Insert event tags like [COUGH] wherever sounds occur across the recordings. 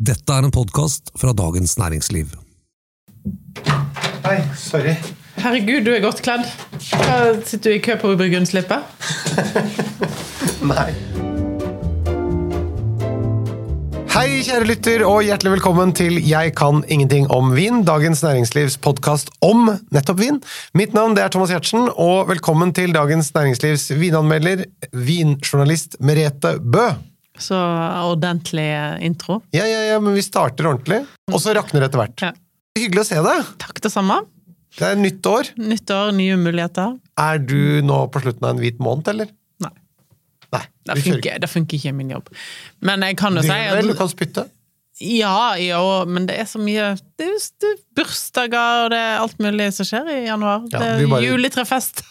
Dette er en podkast fra Dagens Næringsliv. Hei, sorry. Herregud, du er godt kledd. Da Sitter du i kø på Burgundslippet? [LAUGHS] Nei. Hei, kjære lytter, og hjertelig velkommen til Jeg kan ingenting om vin, Dagens Næringslivs podkast om nettopp vin. Mitt navn det er Thomas Giertsen, og velkommen til Dagens Næringslivs vinanmelder, vinjournalist Merete Bø. Så ordentlig intro. Ja, ja, ja, men vi starter ordentlig, og så rakner det etter hvert. Ja. Hyggelig å se deg. Takk, det samme. Det er nytt år. Nytt år, nye muligheter. Er du nå på slutten av en hvit måned, eller? Nei, Nei. det funker, det funker ikke i min jobb. Men jeg kan jo si Du, du kan spytte. Ja, ja, men det er så mye det er bursdager, og det er alt mulig som skjer i januar. Ja, det er bare- juletrefest.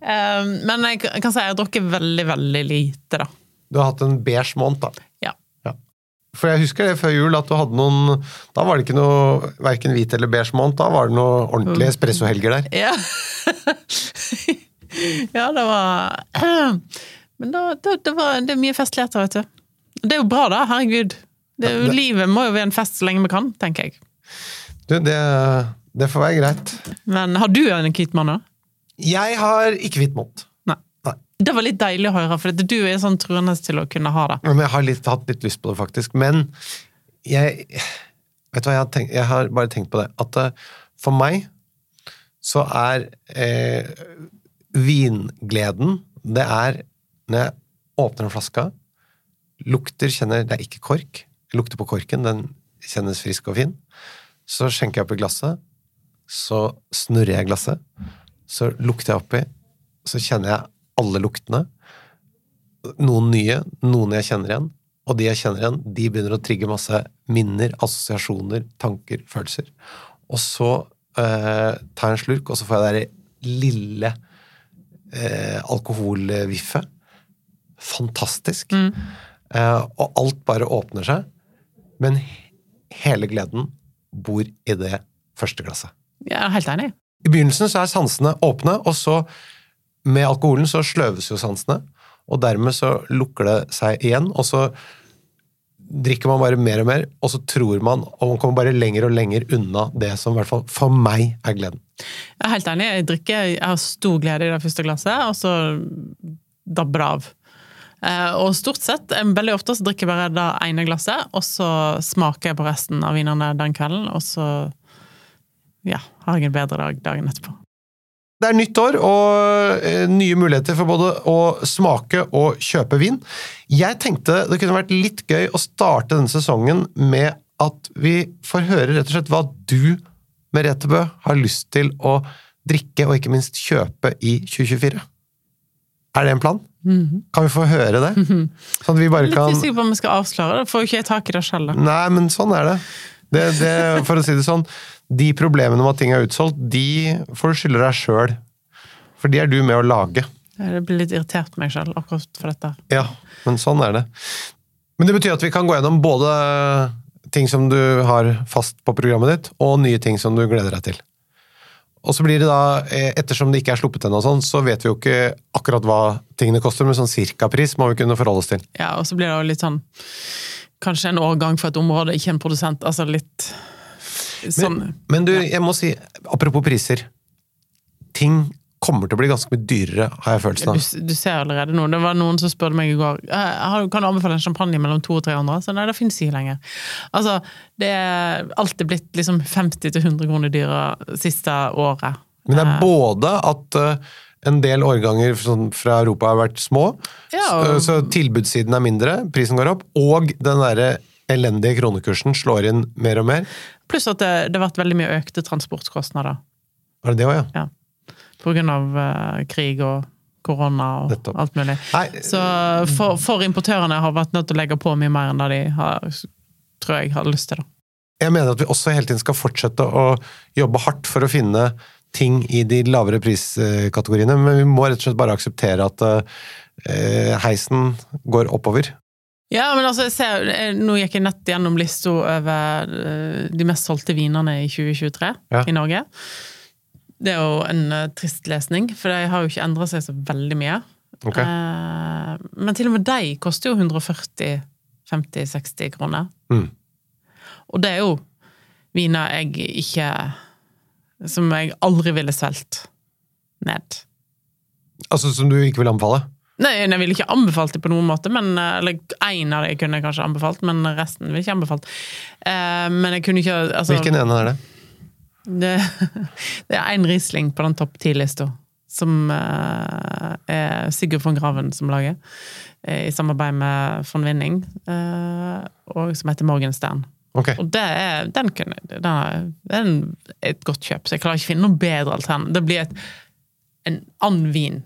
Um, [LAUGHS] men jeg, kan si jeg har drukket veldig, veldig lite, da. Du har hatt en beige måned, da. Ja. For jeg husker det før jul, at du hadde noen Da var det ikke noe verken hvit eller beige måned, da var det noe ordentlige espressohelger der. Ja. [LAUGHS] ja, det var [CLEARS THROAT] Men da, det, det, var, det er mye festligheter, vet du. Det er jo bra, da. Herregud. Det, Ja, livet må jo være en fest så lenge vi kan, tenker jeg. Du, det, det får være greit. Men har du en hvit mann òg? Jeg har ikke hvitt mot. Nei. Nei. Det var litt deilig å høre, for du er sånn truende til å kunne ha det. Men jeg har litt, hatt litt lyst på det, faktisk. Men jeg Vet du hva, jeg har, tenkt, jeg har bare tenkt på det. At eh, for meg så er eh, vingleden Det er når jeg åpner en flaske, lukter, kjenner Det er ikke kork. Jeg lukter på korken, den kjennes frisk og fin. Så skjenker jeg oppi glasset. Så snurrer jeg glasset. Så lukter jeg oppi. Så kjenner jeg alle luktene. Noen nye, noen jeg kjenner igjen. Og de jeg kjenner igjen, de begynner å trigge masse minner, assosiasjoner, tanker, følelser. Og så eh, tar jeg en slurk, og så får jeg det lille eh, alkoholviffet. Fantastisk. Eh, og alt bare åpner seg. Men hele gleden bor i det første glasset. Jeg er helt enig. I begynnelsen så er sansene åpne, og så med alkoholen så sløves jo sansene, og dermed så lukker det seg igjen, og så drikker man bare mer og mer, og så tror man, og man kommer bare lenger og lenger unna det som i hvert fall for meg er gleden. Jeg er helt enig. Jeg drikker, jeg har stor glede i det første glasset, og så dabber det av. Eh, og stort sett, eh, veldig ofte så drikker jeg bare det ene glasset, og så smaker jeg på resten av vinene den kvelden, og så ja, har jeg en bedre dag dagen etterpå. Det er nytt år og eh, nye muligheter for både å smake og kjøpe vin. Jeg tenkte det kunne vært litt gøy å starte denne sesongen med at vi får høre rett og slett hva du, Merete Bø, har lyst til å drikke og ikke minst kjøpe i 2024. Er det en plan? Kan vi få høre det? Sånn at vi bare Litt kan usikker på om vi skal avsløre det, får jo ikke jeg tak i det selv. da. Nei, men sånn er det. det, det for å si det sånn, de problemene med at ting er utsolgt, de får du skylde deg sjøl. For de er du med å lage. Jeg blir litt irritert på meg selv akkurat for dette. Ja, men sånn er det. Men det betyr at vi kan gå gjennom både ting som du har fast på programmet ditt, og nye ting som du gleder deg til. Og så blir det da, eh, ettersom det ikke er sluppet ennå, sånn, så vet vi jo ikke akkurat hva tingene koster, men sånn cirkapris må vi kunne forholde oss til. Ja, og så blir det jo litt sånn Kanskje en årgang for et område, ikke en produsent. Altså litt sånn Men, men du, jeg må si, apropos priser. Ting kommer til å bli ganske mye dyrere, har jeg følelsen av. du ser allerede nå. Det var noen som spurte meg i går «Eh, har du- kan du anbefale en champagne mellom 200 og 300. Så nei, det finnes ikke lenger. Altså, det er alltid blitt liksom 50-100 kroner dyrere siste året. Men det er både at eh, en del årganger sånn, fra Europa har vært små, Ja, så, og- så tilbudssiden er mindre, prisen går opp, og den derre elendige kronekursen slår inn mer og mer. Pluss at det, det har vært veldig mye økte transportkostnader. Var det det òg, ja? ja? På grunn av uh, krig og korona og Nettopp. alt mulig. Nei, Så for, for importørene har vært nødt til å legge på mye mer enn det de har, tror jeg har lyst til. da. jeg mener at vi også hele tiden skal fortsette å jobbe hardt for å finne ting i de lavere priskategoriene, men vi må rett og slett bare akseptere at eh, heisen går oppover. Ja, men altså, ser, jeg, Nå gikk jeg nett gjennom lista over eh, de mest solgte vinene i 2023 Ja. i Norge. Det er jo en uh, trist lesning, for de har jo ikke endra seg så veldig mye. Ok. Uh, men til og med de koster jo 140 50-60 kroner. Mm. Og det er jo viner jeg ikke Som jeg aldri ville svelget ned. Altså som du ikke vil anbefale? Nei, jeg ville ikke anbefalt det på noen måte, men, eller én av kunne jeg kanskje anbefalt, men resten ville jeg ikke anbefalt. Eh, men jeg kunne ikke altså, Hvilken ene er det? Det, [LAUGHS] det er én Riesling på den topp ti-lista, som eh, er Sigurd von Graven som lager, eh, i samarbeid med von Winning, eh, og som heter Morgenstern. Okay. Og det er, den kunne, den er, det er et godt kjøp, så jeg klarer ikke å finne noe bedre alternativ. Det blir et, en annen vin.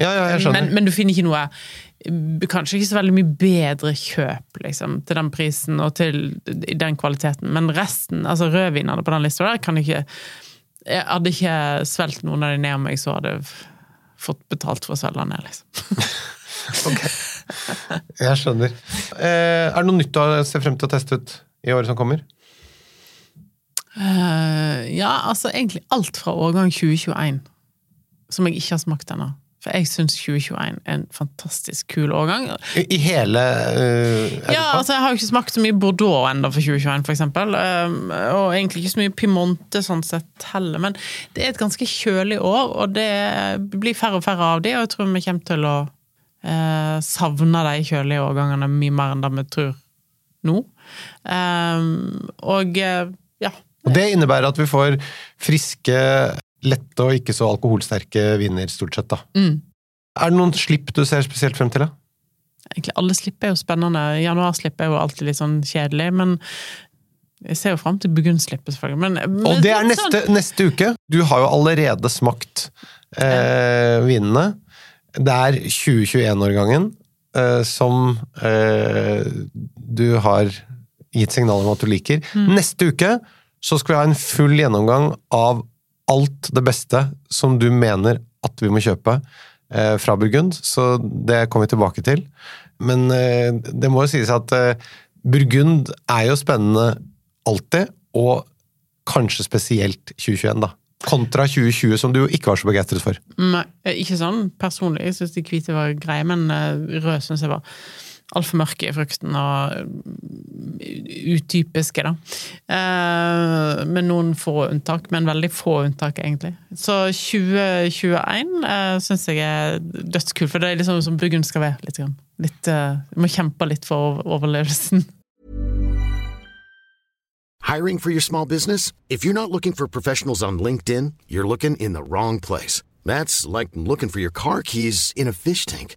Ja, ja, jeg skjønner. Men, men du finner ikke noe Kanskje ikke så veldig mye bedre kjøp liksom, til den prisen og til den kvaliteten, men resten, altså rødvinene på den lista der, kan ikke Jeg hadde ikke svelget noen av de ned om jeg så hadde fått betalt for å svelge den ned, liksom. [LAUGHS] Ok. Jeg skjønner. Eh, er det noe nytt du ser frem til å teste ut i året som kommer? Uh, ja, altså egentlig alt fra årgang 2021 som jeg ikke har smakt ennå. For jeg syns 2021 er en fantastisk kul årgang. I, i hele uh, Ja, altså Jeg har jo ikke smakt så mye Bordeaux ennå for 2021, for eksempel. Um, og egentlig ikke så mye Pimonte sånn sett heller. Men det er et ganske kjølig år, og det blir færre og færre av de, og jeg tror vi kommer til å uh, savne de kjølige årgangene mye mer enn det vi tror nå. Um, og uh, ja. Og det innebærer at vi får friske, lette og ikke så alkoholsterke viner, stort sett. da. Mm. Er det noen slipp du ser spesielt frem til? da? Egentlig alle slipp er jo spennende. Januarslipp er jo alltid litt sånn kjedelig, men jeg ser jo fram til Burgundslippet, selvfølgelig. Men, men Og det er neste, sånn- neste, uke! Du har jo allerede smakt eh, vinene. Det er 2021-årgangen eh, som eh, du har gitt signal om at du liker. Mm. Neste uke så skal vi ha en full gjennomgang av alt det beste som du mener at vi må kjøpe eh, fra Burgund, så det kommer vi tilbake til. Men eh, det må jo sies at eh, Burgund er jo spennende alltid, og kanskje spesielt 2021, da. Kontra 2020, som du jo ikke var så begeistret for. Nei, ikke sånn personlig. Jeg syns de hvite var greie, men eh, rød syns jeg var altfor mørke i frukten og eh, utypiske, da. Eh, med noen få unntak, men veldig få unntak, egentlig. Så 2021 uh, syns jeg er dødskult, for det er liksom som Burgund skal være. litt. grann. litt eh, må kjempe litt for overlevelsen. Hiring for your small business? If you're not looking for professionals on LinkedIn, you're looking in the wrong place. That's like looking for your car keys in a fish tank.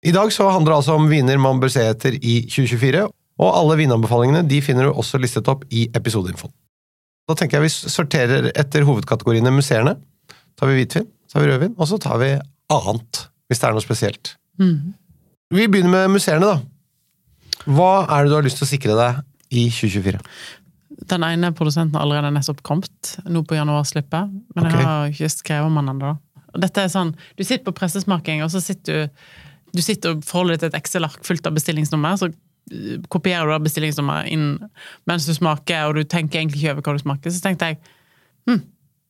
I dag så handler det altså om viner man bør se etter i 2024, og alle vinanbefalingene de finner du også listet opp i episodeinfoen. Da tenker jeg vi sorterer etter hovedkategoriene museerne. Så tar vi hvitvin, så tar vi rødvin, og så tar vi annet, hvis det er noe spesielt. Vi begynner med museerne, da. Hva er det du har lyst til å sikre deg i 2024? Den ene produsenten har allerede nettopp kommet, nå på januarslippet. Men okay. jeg har ikke skrevet om den ennå. Dette er sånn, Du sitter på pressesmaking, og så sitter du du sitter og forholder deg til et Excel-ark fullt av bestillingsnummer. Så eh, kopierer du da bestillingsnummeret inn mens du smaker, og du tenker egentlig ikke over hva du smaker. Så tenkte jeg hm,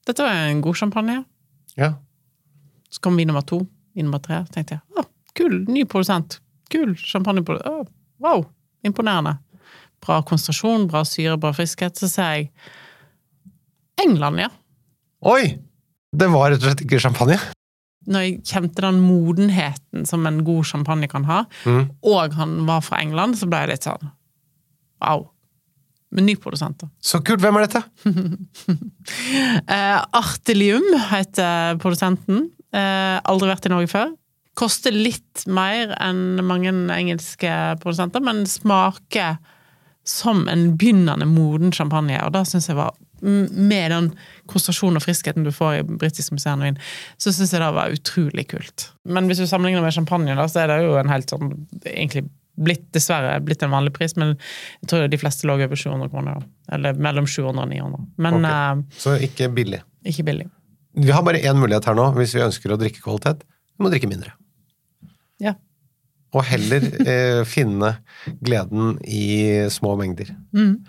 dette var en god champagne. Ja. Så kom vin nummer to, vin nummer tre. Så tenkte jeg å, kul, ny produsent. Kul champagneprodusent. Å, Wow, imponerende. Bra konsentrasjon, bra syre, bra friskhet. Så ser jeg England, ja. Oi! Det var rett og slett ikke champagne. Når jeg kjente den modenheten som en god champagne kan ha, Mm. og han var fra England, så ble jeg litt sånn wow. Med ny produsent, da. Så kult. Hvem er dette? [LAUGHS] Eh, Artelium heter produsenten. Eh, aldri vært i Norge før. Koster litt mer enn mange engelske produsenter, men smaker som en begynnende moden champagne, og det syns jeg var Med den konsentrasjonen og friskheten du får i britisk musserende så syns jeg det var utrolig kult. Men hvis du sammenligner med champagne, da, så er det jo en helt sånn egentlig blitt, dessverre blitt en vanlig pris, men jeg tror de fleste lå over 700 kroner. da. Eller mellom 700 og 900. Men Ok. Så ikke billig. eh, ikke billig. Vi har bare én mulighet her nå, hvis vi ønsker å drikke kvalitet. Vi må drikke mindre. Ja. Og heller [LAUGHS] eh, finne gleden i små mengder. Mm.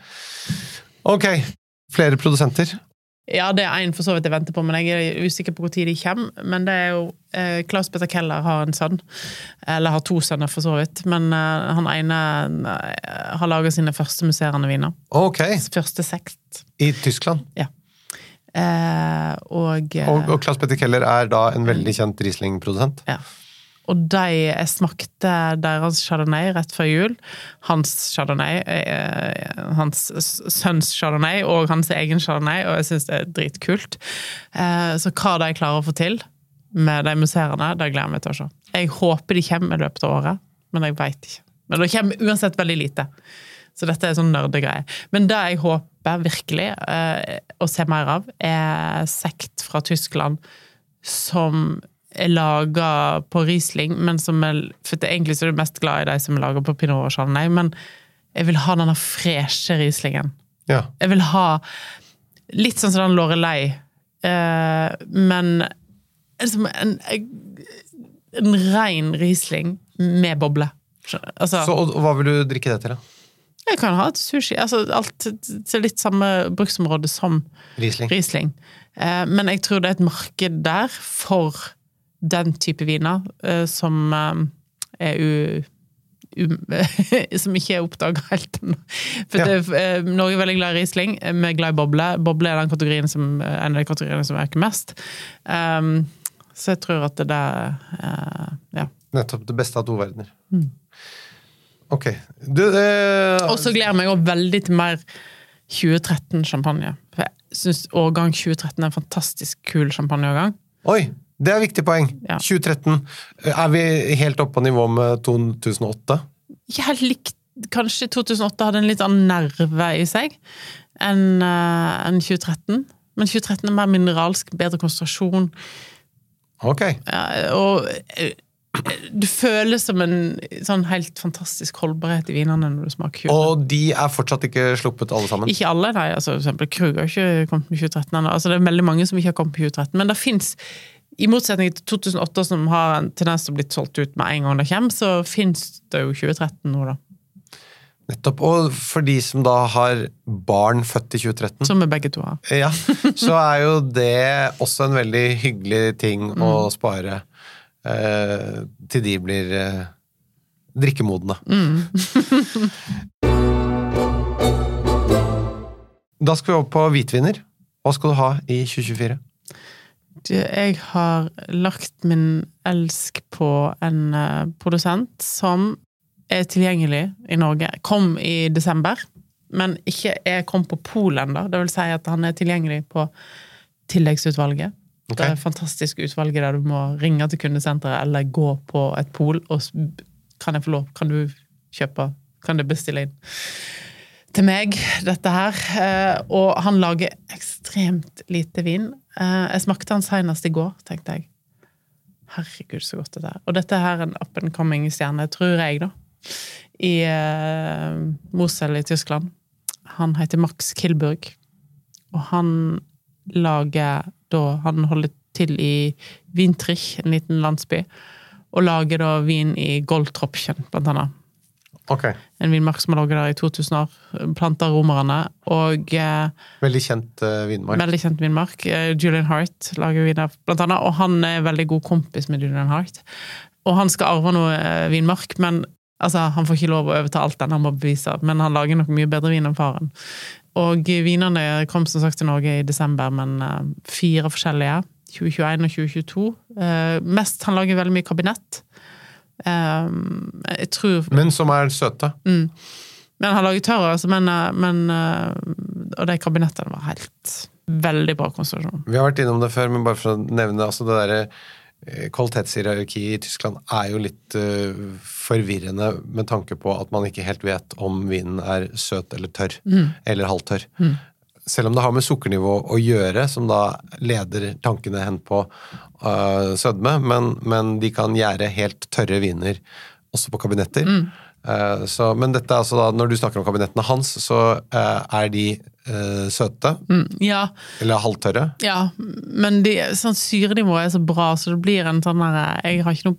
Ok. Flere produsenter. Ja, det er en for så vidt jeg venter på, men jeg er usikker på når de kommer. Men det er jo eh, Klaus Petter Keller har en sønn. Eller har to sønner, for så vidt. Men eh, han ene eh, har laga sine første musserende viner. Ok. Første sekt. I Tyskland. Eh, og, eh, Og, og Klaus Petter Keller er da en veldig kjent Riesling-produsent. Ja. Og de jeg smakte deres chardonnay rett før jul. Hans chardonnay, eh, hans sønns chardonnay og hans egen chardonnay, og jeg syns det er dritkult. Eh, så hva de klarer å få til med de musserende, det gleder jeg meg til å se. Jeg håper de kommer i løpet av året, men jeg veit ikke. Men det kommer uansett veldig lite. Så dette er sånn nerdegreie. Men det jeg håper virkelig eh, å se mer av, er sekt fra Tyskland som er laga på Riesling, men som er For det, egentlig så er du mest glad i de som er laga på Pinot og Chardonnay, men jeg vil ha denne freshe Rieslingen. Ja. Jeg vil ha litt sånn som den Lorelei, eh, men liksom en, en rein Riesling med boble. Altså, Så og, og hva vil du drikke det til, da? jeg kan ha et sushi. Altså, alt til litt samme bruksområde som Riesling. Riesling. Eh, men jeg tror det er et marked der for den type viner eh, som eh, er u... Um, [LAUGHS] som ikke er oppdaga helt ennå. For Ja. det, eh, Norge er veldig glad i Riesling, vi er glad i boble. Boble er den kategorien som, en av de kategoriene som øker mest. Um, så jeg tror at det der uh, Ja. Nettopp det beste av to verdener. Mm. Ok. Du eh, Og så gleder jeg meg også veldig til mer 2013-champagne. For jeg syns årgang 2013 er en fantastisk kul champagneårgang. Oi! Det er et viktig poeng. Ja. 2013. Er vi helt oppe på nivå med 2008? Jeg likte Kanskje 2008 hadde en litt annen nerve i seg enn eh, enn 2013. Men 2013 er mer mineralsk, bedre konsentrasjon. Ok. Ja, og eh, du føler som en sånn helt fantastisk holdbarhet i vinene når du smaker 2013. Og de er fortsatt ikke sluppet alle sammen? Ikke alle, nei. Altså, for eksempel Krug har ikke kommet med 2013 ennå. Altså, det er veldig mange som ikke har kommet med 2013. Men det fins, i motsetning til 2008, som har en tendens til å bli solgt ut med en gang det kommer, så fins det jo 2013 nå, da. Nettopp. Og for de som da har barn født i 2013, Som vi begge to har. ja, så er jo det også en veldig hyggelig ting å Mm. spare eh, til de blir eh, drikkemodne. Mm. da skal vi over på hvitviner. Hva skal du ha i 2024? Jeg har lagt min elsk på en eh, produsent som er tilgjengelig i Norge. Kom i desember, men ikke er kom på Pol ennå. Det vil si at han er tilgjengelig på tilleggsutvalget. Okay. Det er fantastisk utvalg der du må ringe til kundesenteret eller gå på et pol og Kan jeg få lov? Kan du kjøpe? Kan du bestille inn? Til meg, dette her. Eh, Og han lager ekstremt lite vin. Eh, Jeg smakte han senest i går, tenkte jeg. Herregud, så godt dette er. Og dette her er en up and coming stjerne, tror jeg, da. I uh, Mosel i Tyskland. Han heter Max Kilburg. Og han lager da Han holder til i Wintrich, en liten landsby. Og lager da vin i Goldtropchen, blant annet Ok. en vinmark som har ligget der i 2000 år. Planta romerne. Og eh, Veldig kjent uh, vinmark. veldig kjent vinmark. Eh, Julian Hart lager vin der, blant annet. Og han er veldig god kompis med Julian Hart. Og han skal arve noe eh, vinmark, men altså, han får ikke lov å overta alt den han må bevise. Men han lager nok mye bedre vin enn faren. Og vinene kom som sagt til Norge i desember, men eh, fire forskjellige. 2021 og 2022. Eh, mest han lager veldig mye kabinett. Eh, jeg tror Men som er søte. Mm. Men han laget tørr, altså, men, eh, men eh, Og de kabinettene var helt Veldig bra konsentrasjon. Vi har vært innom det før, men bare for å nevne altså det der, eh, Kvalitetshierarkiet i Tyskland er jo litt uh, forvirrende med tanke på at man ikke helt vet om vinen er søt eller tørr. Eller halvtørr. Selv om det har med sukkernivå å gjøre, som da leder tankene hen på uh, sødme, men, men de kan gjære helt tørre viner også på kabinetter. Eh, så, men dette er altså da, når du snakker om kabinettene hans, så uh, er de søte, Mm, ja, eller halvtørre. ja, men de, sånn syrenivået er så bra, så det blir en sånn der Jeg har ikke noe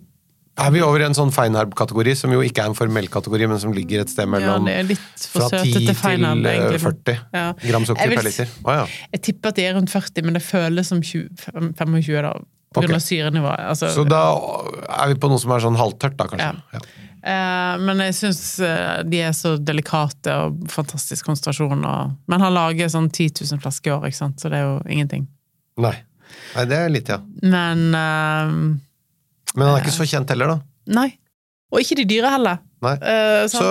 Er vi over i en sånn feinherb-kategori, som jo ikke er en formell kategori, men som ligger et sted Ja, mellom det er litt fra 10 søte til til feinherb, eh, egentlig. 40 Ja. gram sukker vil per liter? Oh, ja. Jeg tipper at de er rundt 40, men det føles som 20, 25 da, på Okay. syrenivået. Altså, Så da er vi på noe som er sånn halvtørt, da, kanskje? Ja. Ja. Eh, men jeg syns de er så delikate og fantastisk konsentrasjon. Og, men han lager sånn 10 000 flasker i år, ikke sant? så det er jo ingenting. Nei. Nei, det er litt, ja. Men eh, Men han er ikke så kjent heller, da. Nei. Og ikke de dyre heller. Nei. Eh, Så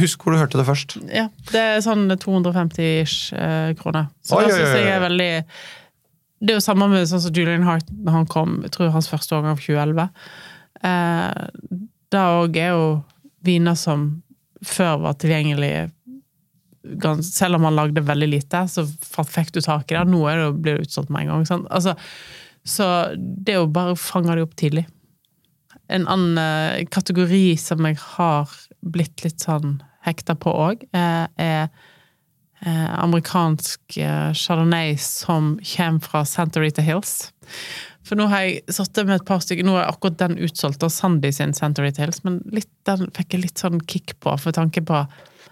husk hvor du hørte det først. ja, det er sånn 250-ish eh, kroner. Så Oi, det syns jeg er veldig Det er jo samme med sånn som Julian Hart når han kom, jeg tror hans første årgang av 2011. Eh, da òg er jo viner som før var tilgjengelig gans, Selv om han lagde veldig lite, så fikk du tak i det. Nå blir det utsolgt med en gang. Sant? Altså, så det er jo bare å fange det opp tidlig. En annen eh, kategori som jeg har blitt litt sånn hekta på òg, er eh, amerikansk eh, chardonnay som kommer fra Santa Rita Hills. For nå har jeg sittet med et par stykker Nå er akkurat den utsolgt av Sandy sin Santa Rita Hills, men litt, den fikk jeg litt sånn kick på, for tanke på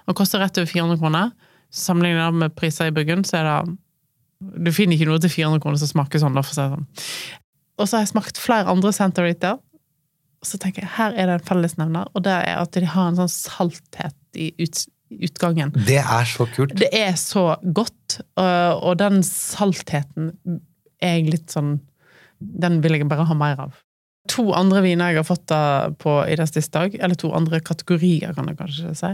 Den koster rett over 400 kroner. Sammenlignet med priser i Burgund, så er det Du finner ikke noe til 400 kroner som smaker sånn, da, for å si det sånn. Og så har jeg smakt flere andre Santa Rita. Så tenker jeg, her er det en fellesnevner, og det er at de har en sånn salthet i ut, utgangen. Det er så kult. Det er så godt, og, og den saltheten er jeg litt sånn Den vil jeg bare ha mer av. To andre viner jeg har fått på i det siste dag, eller to andre kategorier, kan jeg kanskje si,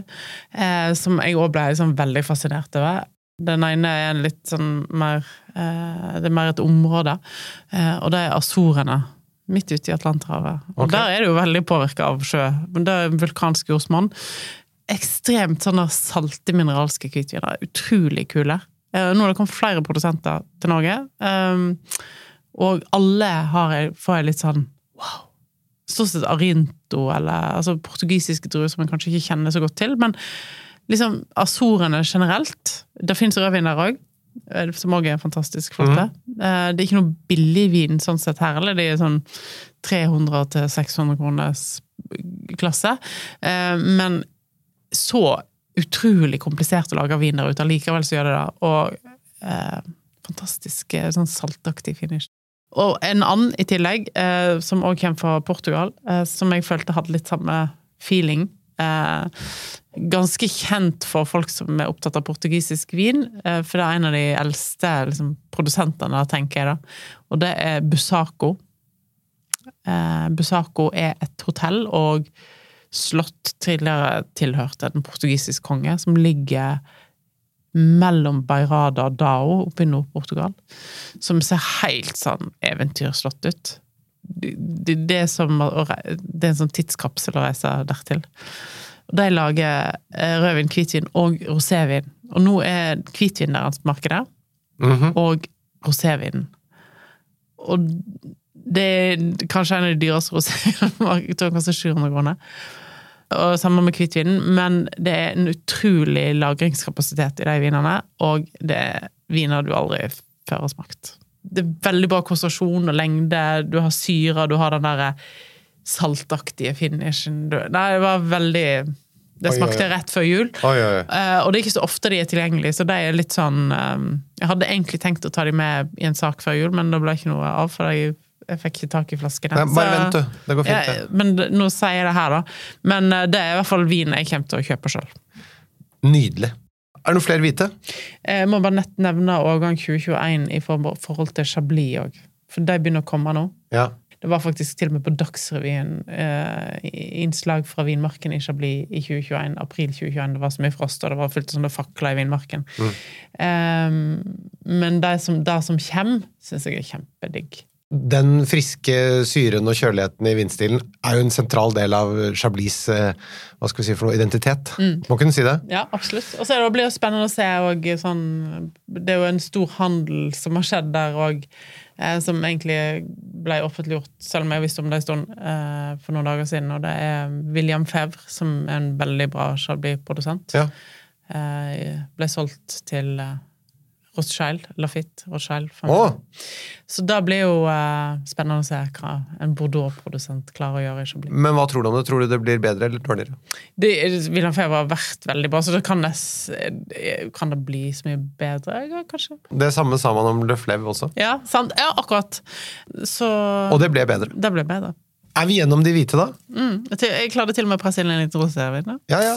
eh, som jeg òg ble liksom veldig fascinert over. Den ene er litt sånn mer eh, Det er mer et område, eh, og det er Azorene. Midt ute i Atlanterhavet. Og okay. der er det jo veldig påvirka av sjø. Men det er vulkansk jordsmonn ekstremt sånne salte mineralske hvitviner. Utrolig kule. Eh, Nå har det kommet flere produsenter til Norge, um, og alle har jeg, får jeg litt sånn wow. Stort sett Arinto, eller altså portugisiske druer som jeg kanskje ikke kjenner så godt til, men liksom Azorene generelt. Det fins rødvin der òg, som òg er fantastisk flotte. Eh, Det er ikke noe billigvin sånn sett her, eller det er sånn 300-600 kroners klasse. Eh, Men så utrolig komplisert å lage vin der ute, allikevel så gjør det det. Og eh, fantastisk eh, sånn saltaktig finish. Og en annen i tillegg, eh, som òg kommer fra Portugal, eh, som jeg følte hadde litt samme feeling. Eh, ganske kjent for folk som er opptatt av portugisisk vin, eh, for det er en av de eldste liksom, produsentene, tenker jeg da. Og det er Busaco. Eh, Busaco er et hotell og slott tidligere tilhørte en portugisisk konge, som ligger mellom Beirada og Dao oppe i Nord-Portugal. Som ser helt sånn eventyrslott ut. Det, det, er som, det er en sånn tidskapsel å reise dertil. De lager rødvin, hvitvin og rosévin. Og nå er hvitvin deres markedet, Mhm. og rosévinen. Og det er kanskje en av de dyreste rosévinene. Jeg tror den 700 kroner. Og Samme med hvitvinen, men det er en utrolig lagringskapasitet i de vinene. Og det er viner du aldri før har smakt. Det er veldig bra konsentrasjon og lengde. Du har syre, du har den der saltaktige finishen. Nei, det var veldig Det smakte rett før jul. Oi, oi. Eh, og det er ikke så ofte de er tilgjengelige, så de er litt sånn eh, Jeg hadde egentlig tenkt å ta de med i en sak før jul, men det ble ikke noe av, for jeg, jeg fikk ikke tak i flaskene. Nei, bare vent, du. Det går fint, Ja, men nå sier jeg det her, da. Men eh, det er i hvert fall vin jeg kommer til å kjøpe sjøl. Nydelig. Er det noen flere hvite? Jeg må bare nett nevne årgang 2021 i forhold til Chablis òg. For de begynner å komme nå. Ja. Det var faktisk til og med på Dagsrevyen eh, innslag fra vinmarken i Chablis i 2021, april 2021. Det var så mye frost, og det var fullt sånne fakler i vinmarken. Eh, men det som, det som kommer, syns jeg er kjempedigg. Den friske syren og kjøligheten i vindstilen er jo en sentral del av Chablis eh, hva skal vi si for noe, identitet. Må kunne si det. Ja, absolutt. Og så blir det spennende å se og sånn Det er jo en stor handel som har skjedd der òg. eh, som egentlig ble offentliggjort, selv om jeg visste om det en stund, eh, for noen dager siden. Og det er William Fevre, som er en veldig bra Chablis-produsent. Ja. Eh, ble solgt til eh, Rothschild, Lafitte Rothschild. Så da blir jo eh, spennende å se hva en Bordeaux-produsent klarer å gjøre i Chablis. Men hva tror du om det? Tror du det blir bedre eller dårligere? Det, William Fevre har vært veldig bra, så det kan, det, eh, kan det bli så mye bedre, kanskje? Det samme sa man om Le Fleuve også. Ja, sant. Ja, akkurat. Så Og det ble bedre. det ble bedre. Er vi gjennom de hvite, da? Mm. Jeg klarte til og med å presse inn en liten rosévin. ja.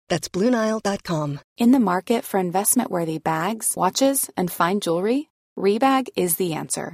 That's BlueNile.com. In the market for investment worthy bags, watches, and fine jewelry, Rebag is the answer.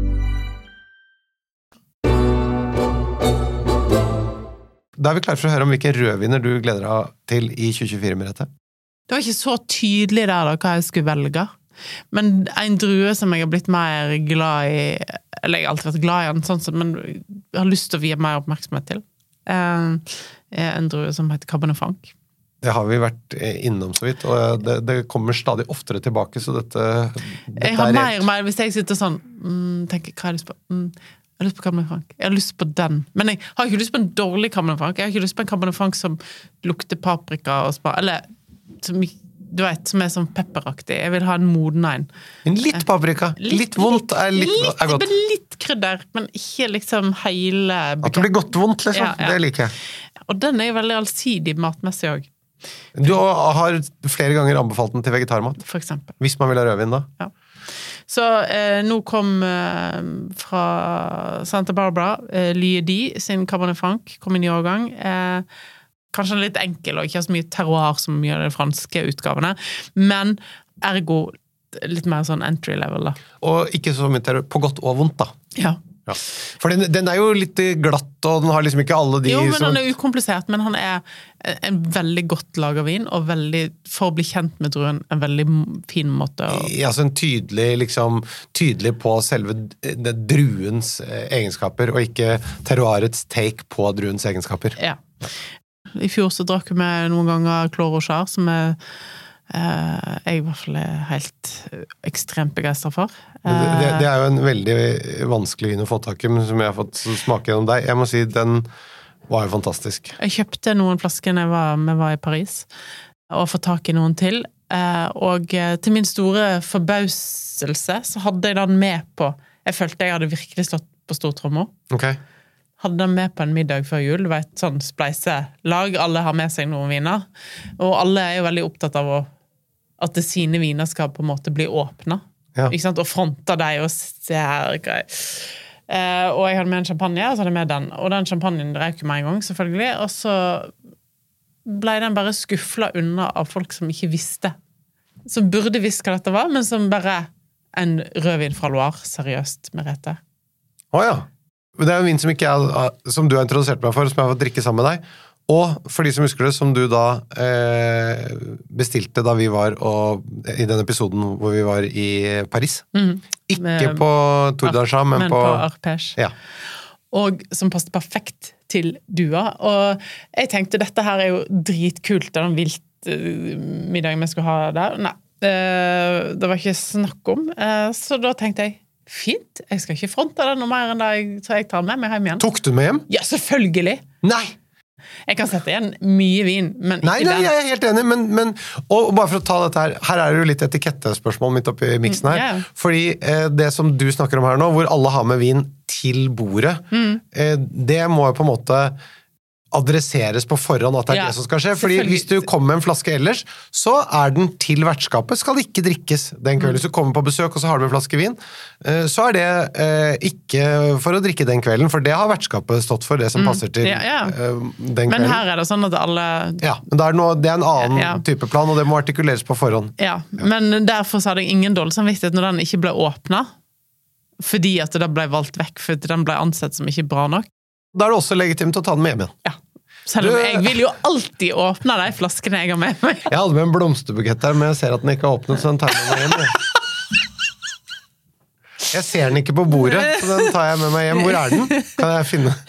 Da er vi klare for å høre om hvilke rødviner du gleder deg til i 2024, Merete. Det var ikke så tydelig der da, hva jeg skulle velge. Men en drue som jeg har blitt mer glad i Eller jeg har alltid vært glad i den, sånn men jeg har lyst til å vie mer oppmerksomhet til, eh, er en drue som heter Cabernet Franc. Det har vi vært eh, innom så vidt, og det, det kommer stadig oftere tilbake, så dette, dette Jeg har er mer og mer, Hvis jeg sitter sånn mm, tenker, Hva er det du på? Mm, jeg har lyst på Cabernet Franc. Jeg har lyst på den. Men jeg har ikke lyst på en dårlig Cabernet Franc. Jeg har ikke lyst på en Cabernet Franc som lukter paprika og spa... Eller som, du vet, som er sånn pepperaktig. Jeg vil ha en moden en. Men litt paprika, litt, vondt er, litt, er godt. litt krydder, men ikke liksom hele At det blir godt vondt, liksom. Ja, ja. Det liker jeg. Og den er jo veldig allsidig matmessig òg, Du har flere ganger anbefalt den til vegetarmat. for eksempel. Hvis man vil ha rødvin, da. Så eh, nå kom eh, fra Santa Barbara eh, Lye Di sin Cabernet Franc, kom inn i årgang. Eh, kanskje litt enkel og ikke så mye terroir som mye av de franske utgavene, men ergo litt mer sånn entry level, da. Og ikke så mye terroir. På godt og vondt, da. Ja. Ja. For den, den er jo litt glatt, og den har liksom ikke alle de Jo, men som han er ukomplisert, men han er en veldig godt laga vin, og veldig, for å bli kjent med druen, en veldig fin måte å Ja, så en tydelig, liksom, tydelig på selve druens eh, egenskaper, og ikke terroirets take på druens egenskaper. Ja. I fjor så drakk vi noen ganger Clos Rochard, som er jeg i hvert fall er helt eh, ekstremt begeistra for. Det, det, det er jo en veldig vanskelig vin å få tak i, men som jeg har fått smake gjennom deg. Jeg må si, den var jo fantastisk. Jeg kjøpte noen flasker da vi var i Paris, og fått tak i noen til. Eh, Og eh, til min store forbauselse så hadde jeg den med på Jeg følte jeg hadde virkelig slått på stortromma. Okay. Hadde den med på en middag før jul. Du vet, sånn spleiselag. Alle har med seg noen viner. Og alle er jo veldig opptatt av å, at det sine viner skal på en måte bli åpna. Ja. Og fronta deg og se her Eh, og jeg hadde med en champagne, og så hadde jeg med den. Og den champagnen røyk ikke med en gang, selvfølgelig. Og så ble den bare skufla unna av folk som ikke visste. Som burde visst hva dette var, men som bare En rødvin fra Loire, seriøst, Merete. Å ja. Men det er jo en vin som, ikke jeg, som du har introdusert meg for, som jeg har fått drikke sammen med deg. Og for de som husker det, som du da eh, bestilte da vi var og, i den episoden hvor vi var i Paris. Ikke Mm. Med- på Tour d'Argent, men, men på, på Arpège. ja. og som passet perfekt til dua. Og jeg tenkte dette her er jo dritkult, den viltmiddagen vi skulle ha der. Nei, eh, det var ikke snakk om. Eh, Så da tenkte jeg fint, jeg skal ikke fronte det noe mer enn det jeg, tror jeg tar med meg hjem igjen. Tok du med hjem? Ja, selvfølgelig! Nei! Jeg kan sette igjen mye vin, men ikke Nei, nei, den. jeg er helt enig, men, men og bare for å ta dette her Her er det jo litt etikettespørsmål midt oppi miksen her. Mm, ja. Fordi eh, det som du snakker om her nå, hvor alle har med vin til bordet, Mm. eh, det må jo på en måte adresseres på forhånd at det er Ja, det som skal skje. Fordi hvis du kommer med en flaske ellers, så er den til vertskapet. Skal ikke drikkes den Mm. kvelden. Hvis du kommer på besøk og så har du en flaske vin, eh, så er det eh, ikke for å drikke den kvelden, for det har vertskapet stått for, det som passer til Mm. Ja, ja. den kvelden. Men her er det sånn at alle Ja, men det er noe, det er en annen type plan, og det må artikuleres på forhånd. Ja, men derfor så hadde jeg ingen dårlig samvittighet når den ikke ble åpna. Fordi at det ble valgt vekk, fordi den ble ansett som ikke bra nok. Da er det også legitimt å ta den med hjem igjen. Ja. Selv om Du- jeg vil jo alltid åpne de flaskene jeg har med meg. Jeg hadde med en blomsterbukett der, men jeg ser at den ikke er åpnet, så den tar jeg med meg hjem. jeg. Ser den ikke på bordet, så den tar jeg med meg hjem. Hvor er den? Kan jeg finne Jeg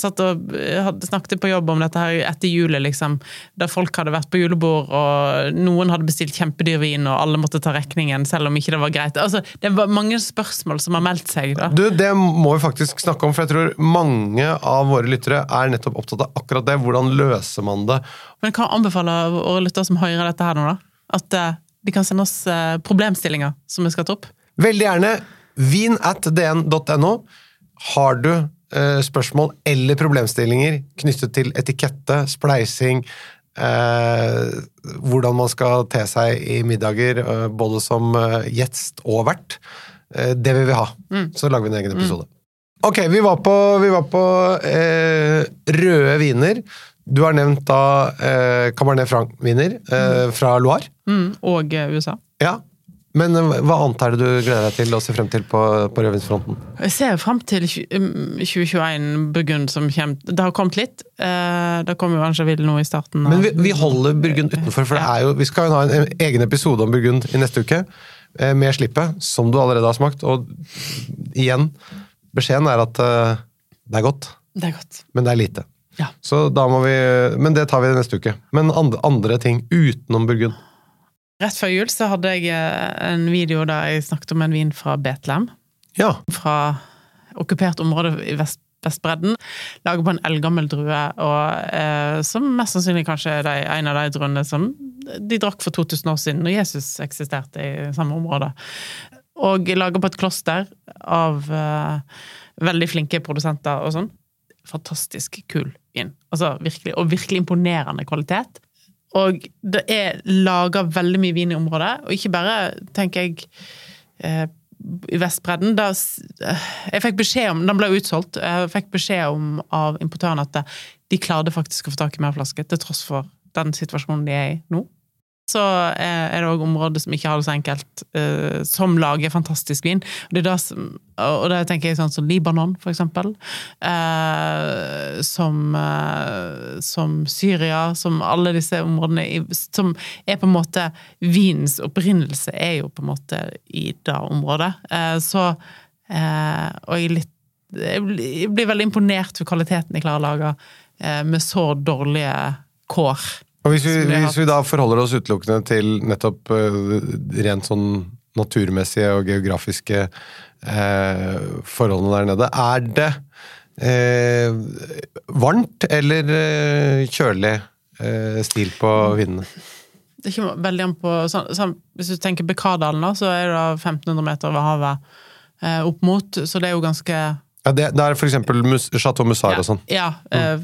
satt og eh, snakket på jobb om dette her etter julet, liksom. Der folk hadde vært på julebord, og noen hadde bestilt kjempedyr vin, og alle måtte ta regningen, selv om ikke det var greit. Altså, det var mange spørsmål som har meldt seg, da. Du, Det må vi faktisk snakke om, for jeg tror mange av våre lyttere er nettopp opptatt av akkurat det. Hvordan løser man det? Men jeg kan anbefale våre lyttere som hører dette her nå, da, at eh, de kan sende oss eh, problemstillinger som vi skal ta opp. Veldig gjerne vin at dn.no. Har du eh, spørsmål eller problemstillinger knyttet til etikette, spleising, eh, hvordan man skal te seg i middager, eh, både som eh, gjest og vert, eh, det vil vi ha. Så lager vi en egen episode. Ok, vi var på, vi var på eh, røde viner. Du har nevnt da eh, Cabernet Franc-viner eh, fra Loire. Mm, og eh, USA. Ja. Men eh, hva annet er det du gleder deg til å se frem til på, på rødvinsfronten? Jeg ser frem til um, 2021 Burgund som kommer. Det har kommet litt. Da Det kommer jo Angeville vil nå i starten. av- Men vi, vi holder Burgund utenfor, for det jo, vi skal jo ha en egen episode om Burgund i neste uke. eh, Med slippet, som du allerede har smakt. Og igjen, beskjeden er at eh, det er godt, Det er godt. men det er lite. Ja. Så da må vi, Men det tar vi neste uke. Men andre, andre ting utenom Burgund. Rett før jul så hadde jeg eh, en video der jeg snakket om en vin fra Betlehem. Ja. Fra okkupert område i Vest Vestbredden. Laget på en eldgammel drue, og, eh, som mest sannsynlig kanskje er de, en av de druene som de drakk for 2000 år siden, når Jesus eksisterte i samme område. Og laget på et kloster av eh, veldig flinke produsenter og sånn. Fantastisk kul vin. Altså virkelig, og virkelig imponerende kvalitet. Og det er laga veldig mye vin i området, og ikke bare, tenker jeg eh, i Vestbredden. Da, eh, jeg fikk beskjed om, Den ble utsolgt. Jeg fikk beskjed om av importøren at de klarte faktisk å få tak i mer flasker, til tross for den situasjonen de er i nå. Så er er det òg områder som ikke har det så enkelt, eh, som lager fantastisk vin. Det, da som, og det tenker jeg sånn som Libanon, for eksempel. Eh, som, eh, som Syria, som alle disse områdene som er på en måte Vinens opprinnelse er jo på en måte i det området. Eh, så eh, Og jeg litt jeg blir- veldig imponert over kvaliteten de klarer å lage eh, med så dårlige kår. Og hvis vi, hvis vi da forholder oss utelukkende til nettopp eh, rent sånn naturmessige og geografiske eh, forholdene der nede, er det eh, varmt eller eh, kjølig eh, stil på vindene? Det kommer veldig an på sånn, sånn, Hvis du tenker Bekardalen, da, så er det 1500 meter over havet eh, opp mot, så det er jo ganske Ja, det, det er mus, Chateau Musar og sånn. Ja. eh,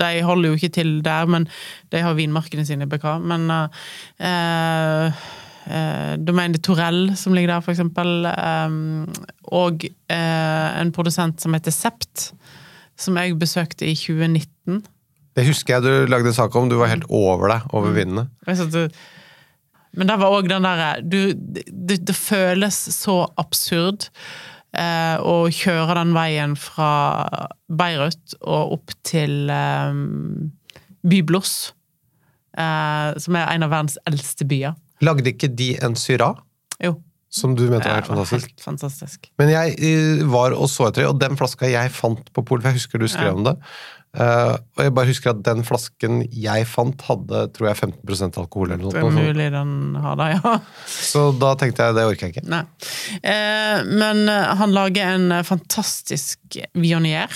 de holder jo ikke til der, men de har vinmarkene sine i BK. Men uh, uh, Domaine de Torell, som ligger der, eksempel. eh, og uh, en produsent som heter Sept, som jeg besøkte i 2019. Det husker jeg du lagde en sak om. Du var helt over deg over vinene. Jeg Men det var òg den derre det, det føles så absurd. Eh, og kjøre den veien fra Beirut og opp til eh, Byblos, eh, som er en av verdens eldste byer. Lagde ikke de en syra? Jo. Som du mente var helt fantastisk? Helt fantastisk. Men jeg eh, var og så etter det, og den flaska jeg fant på polet, jeg husker du skrev om det, eh, og jeg bare husker at den flasken jeg fant, hadde tror jeg 15% alkohol eller noe Det sånt. mulig den har det, ja. [LAUGHS] Så da tenkte jeg det orker jeg ikke. Eh, men eh, han lager en fantastisk vionier.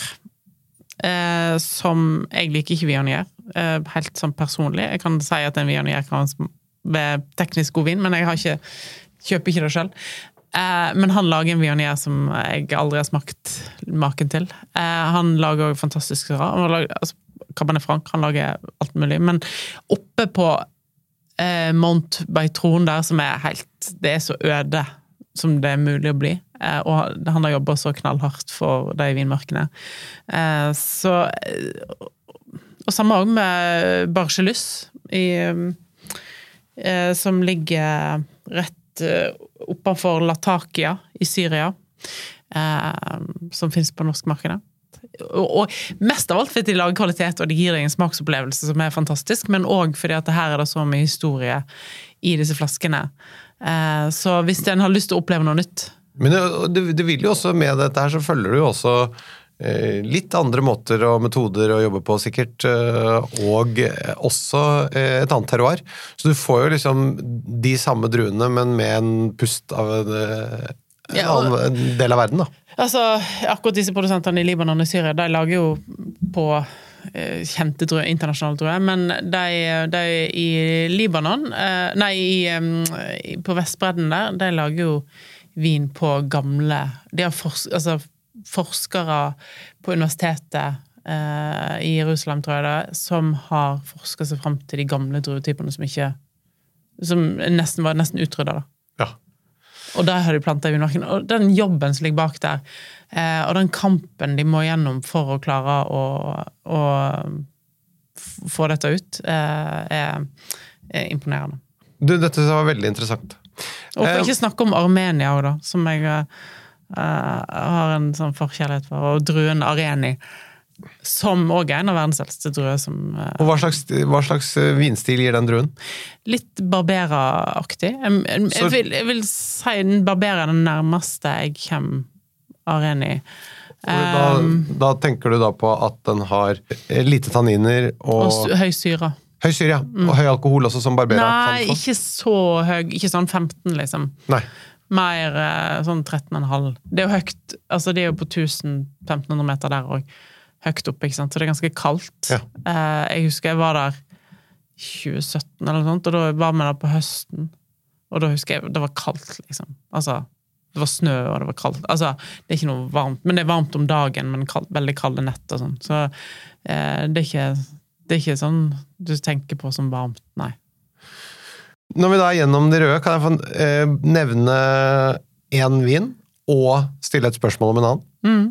uh, som Jeg liker ikke vionier, helt sånn personlig. Jeg kan si at en vionier kan være teknisk god vin, men jeg har ikke, kjøper ikke det sjøl. Eh, men han lager en vionier som jeg aldri har smakt maken til. Eh, han lager òg fantastisk. Han lager- Altså, Cabernet Franc, han lager alt mulig. Men oppe på eh, Mount Beitron der, som er helt Det er så øde som det er mulig å bli. Eh, og han har jobba så knallhardt for de vinmarkene. Eh, så eh, Og samme òg med Barcelus, i, eh, som ligger rett eh, oppenfor Latakia i Syria. Eh, som fins på norskmarkedet. Og, mest av alt fordi de lager kvalitet, og det gir deg en smaksopplevelse som er fantastisk, men òg fordi at her er det så mye historie i disse flaskene. Eh, så hvis en har lyst til å oppleve noe nytt Men det, det, det vil jo også med dette her, så følger du jo også litt andre måter og metoder å jobbe på, sikkert. eh, og eh, også eh, et annet terroir. Så du får jo liksom de samme druene, men med en pust av en, eh, Ja, og- en del av verden, da. Altså, akkurat disse produsentene i Libanon og Syria, de lager jo på eh, kjente druer, internasjonale druer, men de, de i Libanon, eh, nei, i, på Vestbredden der, de lager jo vin på gamle De har for, altså, forskere på universitetet eh, i Jerusalem, tror jeg det, som har forska seg fram til de gamle druetypene som ikke Som nesten var nesten utrydda, da. Ja. Og der har de planta i vinmarken. Og den jobben som ligger bak der, eh, og den kampen de må gjennom for å klare å, å få dette ut, eh, er, er imponerende. Du, dette var veldig interessant. Og for Eh, ikke snakke om Armenia òg, da, som jeg eh, har en sånn forkjærlighet for, og druen Areni. Som òg er en av verdens eldste druer. Som eh, Og hva slags, hva slags eh, vinstil gir den druen? litt Barbera-aktig. Jeg, jeg, jeg, vil, jeg vil si den barberer den nærmeste jeg kommer Areni. Da, Um, da tenker du da på at den har lite tanniner og, og høy syre. høy syre, ja. Og høy alkohol også, som Barbera Nei, ikke så høy. Ikke sånn 15, liksom. Nei. Mer eh, sånn 13,5. Det er jo høyt. Altså, de er jo på 1000-1500 meter der òg. Høyt oppe, ikke sant. Så det er ganske kaldt. Ja. Eh, jeg husker jeg var der 2017 eller noe sånt, og da var vi der på høsten. Og da husker jeg det var kaldt, liksom. Altså, det var snø, og det var kaldt. Altså, det er ikke noe varmt, men det er varmt om dagen, men kald, veldig kalde netter og sånn. Så eh, det, er ikke, det er ikke sånn du tenker på som varmt, nei. Når vi da er gjennom de røde, kan jeg få eh, nevne én vin og stille et spørsmål om en annen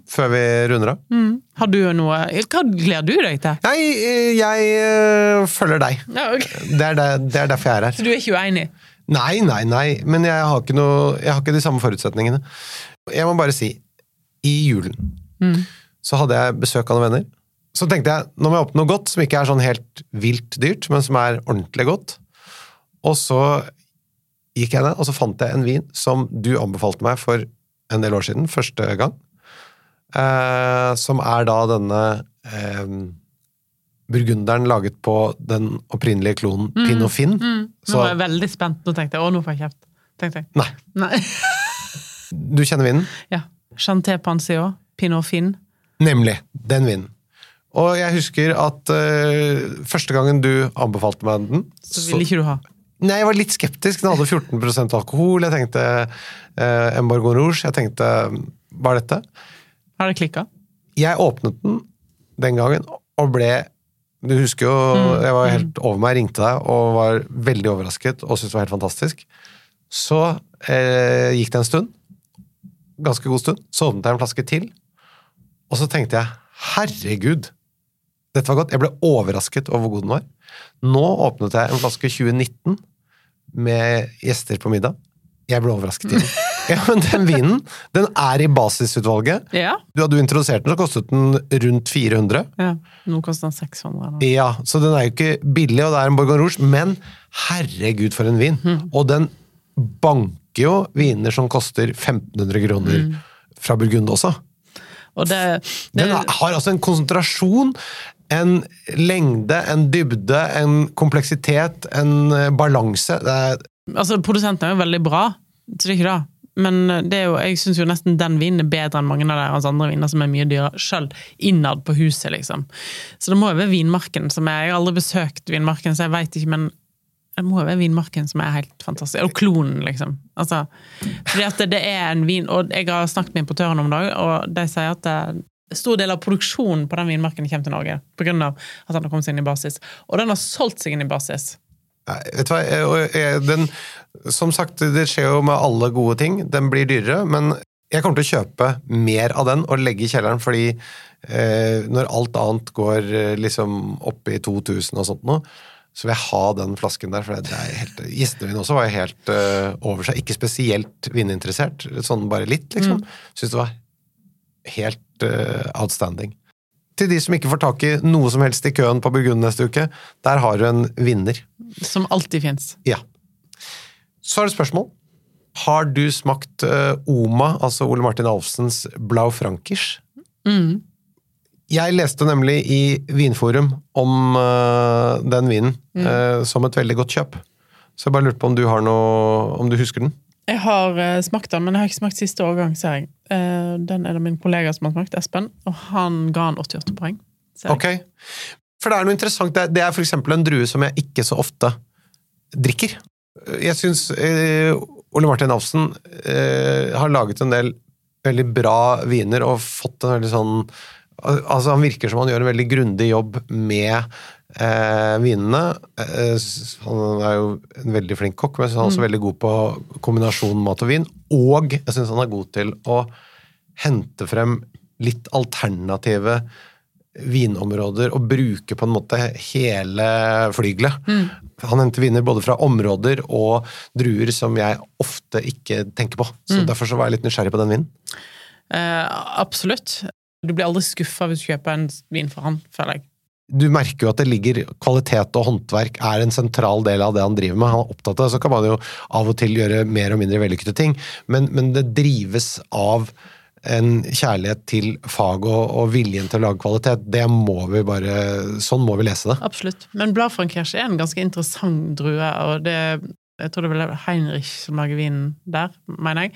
før vi runder av? Mm. Har du noe Hva gleder du deg til? Nei, eh, jeg eh, følger deg. Ja, okay. Det er, der, det er derfor jeg er her. Så du er ikke uenig? Nei, nei, nei, men jeg har ikke, noe, jeg har ikke de samme forutsetningene. Jeg må bare si, i julen så hadde jeg besøk av noen venner. Så tenkte jeg, nå må jeg åpne noe godt som ikke er sånn helt vilt dyrt, men som er ordentlig godt. Og så gikk jeg ned, og så fant jeg en vin som du anbefalte meg for en del år siden, første gang. Eh, som er da denne eh, burgunderen laget på den opprinnelige klonen Pinot Fin. Mm. Nå er jeg veldig spent. Nå tenkte jeg å, nå får jeg kjeft. Tenkte jeg. Nei, Nei. [LAUGHS] du kjenner vinen? ja. Chanté Pinot Finn. Nemlig. Den vinen. Og jeg husker at uh, første gangen du anbefalte meg den Så ville ikke du ha. Nei, jeg var litt skeptisk. Den hadde 14% alkohol. Jeg tenkte eh, Embargo Rouge. Jeg tenkte Hva er dette? Har det klikka? Jeg åpnet den den gangen og ble Du husker jo, jeg var helt over meg, ringte deg og var veldig overrasket og syntes det var helt fantastisk. Så eh, gikk det en stund, ganske god stund, så åpnet jeg en flaske til, og så tenkte jeg herregud, dette var godt. Jeg ble overrasket over hvor god den var. Nå åpnet jeg en flaske 2019 med gjester på middag. Jeg ble overrasket igjen. [LAUGHS] Ja, men den vinen, den er i basisutvalget. Ja. Du hadde jo introdusert den, så kostet den rundt 400. ja. Nå koster den 600. Eller? Ja, så den er jo ikke billig, og det er en Bourgogne Rouge, men herregud for en vin! Og den banker jo viner som koster 1500 kroner fra Burgund også. Og det, det Den har altså en konsentrasjon, en lengde, en dybde, en kompleksitet, en eh, balanse. Altså, produsenten er jo veldig bra, så det er ikke det. Men det er jo, jeg syns jo nesten den vinen er bedre enn mange av deres andre viner som er mye dyrere, sjøl innad på huset, liksom. Så det må jo være vinmarken som er Jeg har aldri besøkt vinmarken, så jeg veit ikke, men det må jo være vinmarken som er helt fantastisk. Og klonen, liksom. Altså, fordi at det, er en vin Og jeg har snakket med importøren om det, og de sier at det, stor del av produksjonen på den vinmarken kommer til Norge pga. at den har kommet seg inn i basis. Og den har solgt seg inn i basis. Nei, vet du hva, den, som sagt, det skjer jo med alle gode ting. Den blir dyrere, men jeg kommer til å kjøpe mer av den og legge i kjelleren, fordi eh, når alt annet går eh, liksom opp i 2000 og sånt nå, så vil jeg ha den flasken der. for det er helt, Gjestene også var helt uh, over seg. Ikke spesielt vininteressert, sånn bare litt, liksom. Syns det var helt uh, outstanding. Til de som ikke får tak i noe som helst i køen på Burgund neste uke, der har du en vinner. Som alltid fins. Ja. Så er det spørsmål. Har du smakt uh, Oma, altså Ole Martin Alfsens Blau Frankisch? Mm. Jeg leste nemlig i Vinforum om uh, den vinen eh, som et veldig godt kjøp. Så jeg bare lurte på om du har noe Om du husker den? Jeg har uh, smakt den, men jeg har ikke smakt siste årgang, ser jeg. Uh, den er det min kollega som har smakt, Espen, og han ga han 88 poeng. ser. Ok. For det er noe interessant. Det er, er eksempel en drue som jeg ikke så ofte drikker. Jeg syns uh, Ole Martin Alfsen eh, har laget en del veldig bra viner og fått en veldig sånn Altså Han virker som han gjør en veldig grundig jobb med eh, vinene. Eh, han er jo en veldig flink kokk, men jeg synes han er også veldig god på kombinasjonen mat og vin. Og jeg syns han er god til å hente frem litt alternative vinområder og bruke på en måte hele flygelet. Han henter viner både fra områder og druer som jeg ofte ikke tenker på. Så Derfor så var jeg litt nysgjerrig på den vinen. Eh, absolutt. Du blir aldri skuffa hvis du kjøper en vin fra han, føler jeg. Du merker jo at det ligger kvalitet og håndverk er en sentral del av det han driver med. Han er opptatt av det, så kan man jo av og til gjøre mer og mindre vellykkede ting, men, men det drives av en kjærlighet til fag og, og viljen til å lage kvalitet. Det må vi bare Sånn må vi lese det. Absolutt. Men Bladfrankers er en ganske interessant drue, og det jeg tror det vel er Heinrich som lager vinen der, mener jeg.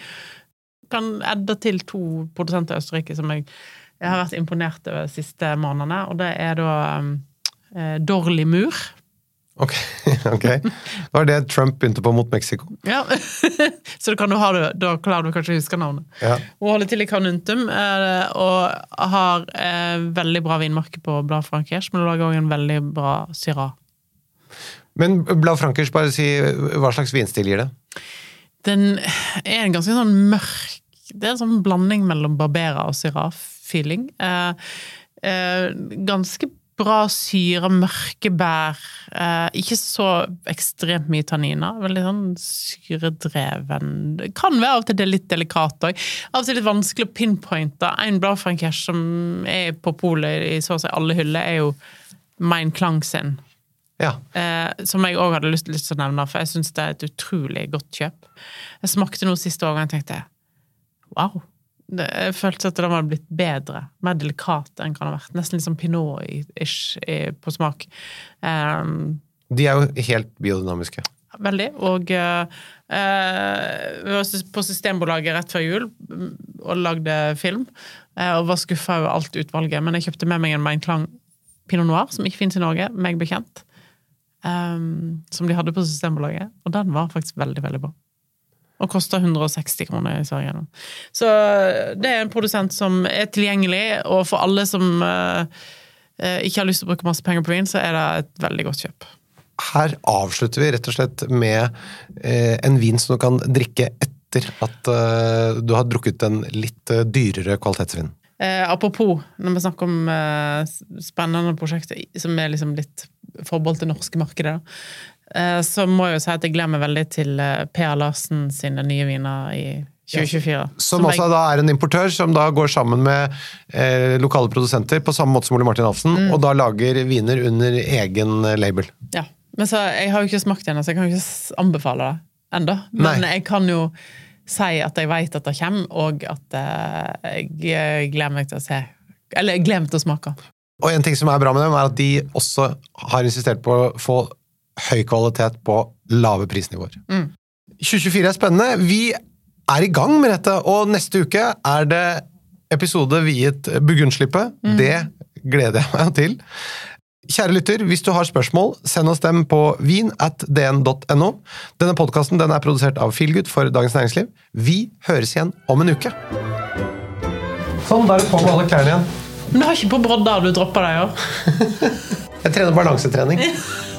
Kan edde til to produsenter i Østerrike som jeg, jeg har vært imponert over de siste månedene, og det er da eh, Dorli Mur. Ok, [LAUGHS] ok. Da var det Trump begynte på mot Mexico. Ja. [LAUGHS] Så da, ha det, da klarer du kanskje å huske navnet. Ja. Hun holder til i Carnuntum eh, og har eh, veldig bra vinmarke på Blad Frankers, men hun lager også en veldig bra Syrah. Men Blad Frankers, bare si hva slags vinstil gir det? Den er en ganske sånn mørk Det er en sånn blanding mellom Barbera og Syrah-feeling. Eh, eh, ganske bra syre, mørke bær. Eh, ikke så ekstremt mye tanniner. Veldig sånn syredreven. Det kan være av og til det er litt delikat òg. Av og til litt vanskelig å pinpointe. En bladfrankers som er på polet i så å si alle hyller, er jo Mein Klang sin. Ja. Eh, som jeg òg hadde lyst, lyst til å nevne, for jeg syns det er et utrolig godt kjøp. Jeg smakte noe siste året og jeg tenkte wow. Det, jeg følte at den var blitt bedre. Mer delikat enn kan ha vært. Nesten litt sånn pinot-ish på smak. Um, De er jo helt biodynamiske. Veldig. Og uh, vi var på Systembolaget rett før jul mm, og lagde film. Uh, og var skuffa over alt utvalget. Men jeg kjøpte med meg en Meinklang Pinot Noir, som ikke finnes i Norge, meg bekjent. Um, som de hadde på Systembolaget. Og den var faktisk veldig, veldig bra. Og koster 160 kroner i Sverige. Så det er en produsent som er tilgjengelig, og for alle som eh, eh, ikke har lyst til å bruke masse penger på vin, så er det et veldig godt kjøp. Her avslutter vi rett og slett med eh, en vin som du kan drikke etter at eh, du har drukket en litt eh, dyrere kvalitetsvin. Eh, apropos, når vi snakker om eh, spennende prosjekter som er liksom litt forbeholdt det norske markedet, eh, så må jeg jo si at jeg glemmer veldig til Per Larsen sine nye viner i 2024. Som også jeg- da er en importør som da går sammen med eh, lokale produsenter, på samme måte som Ole Martin Hansen, Mm. og da lager viner under egen eh, label. Ja. Men så, jeg har jo ikke smakt det ennå, så jeg kan jo ikke anbefale det ennå. Men Nei. jeg kan jo si at jeg vet at det kommer, og at eh, jeg eh, gleder meg til å se Eller jeg gleder meg til å smake. Og en ting som er bra med dem, er at de også har insistert på å få høy kvalitet på lave prisnivåer. Mm. 2024 er spennende. Vi er i gang med dette, og neste uke er det episode viet Bugunnslippet. Mm. Det gleder jeg meg til. Kjære lytter, hvis du har spørsmål, send oss dem på vin at dn.no. Denne podkasten er produsert av Feelgood for Dagens Næringsliv. Vi høres igjen om en uke. Sånn, da er du på med alle klærne igjen. Men du har ikke på brodder du dropper deg òg. [LAUGHS] Jeg trener balansetrening. [LAUGHS]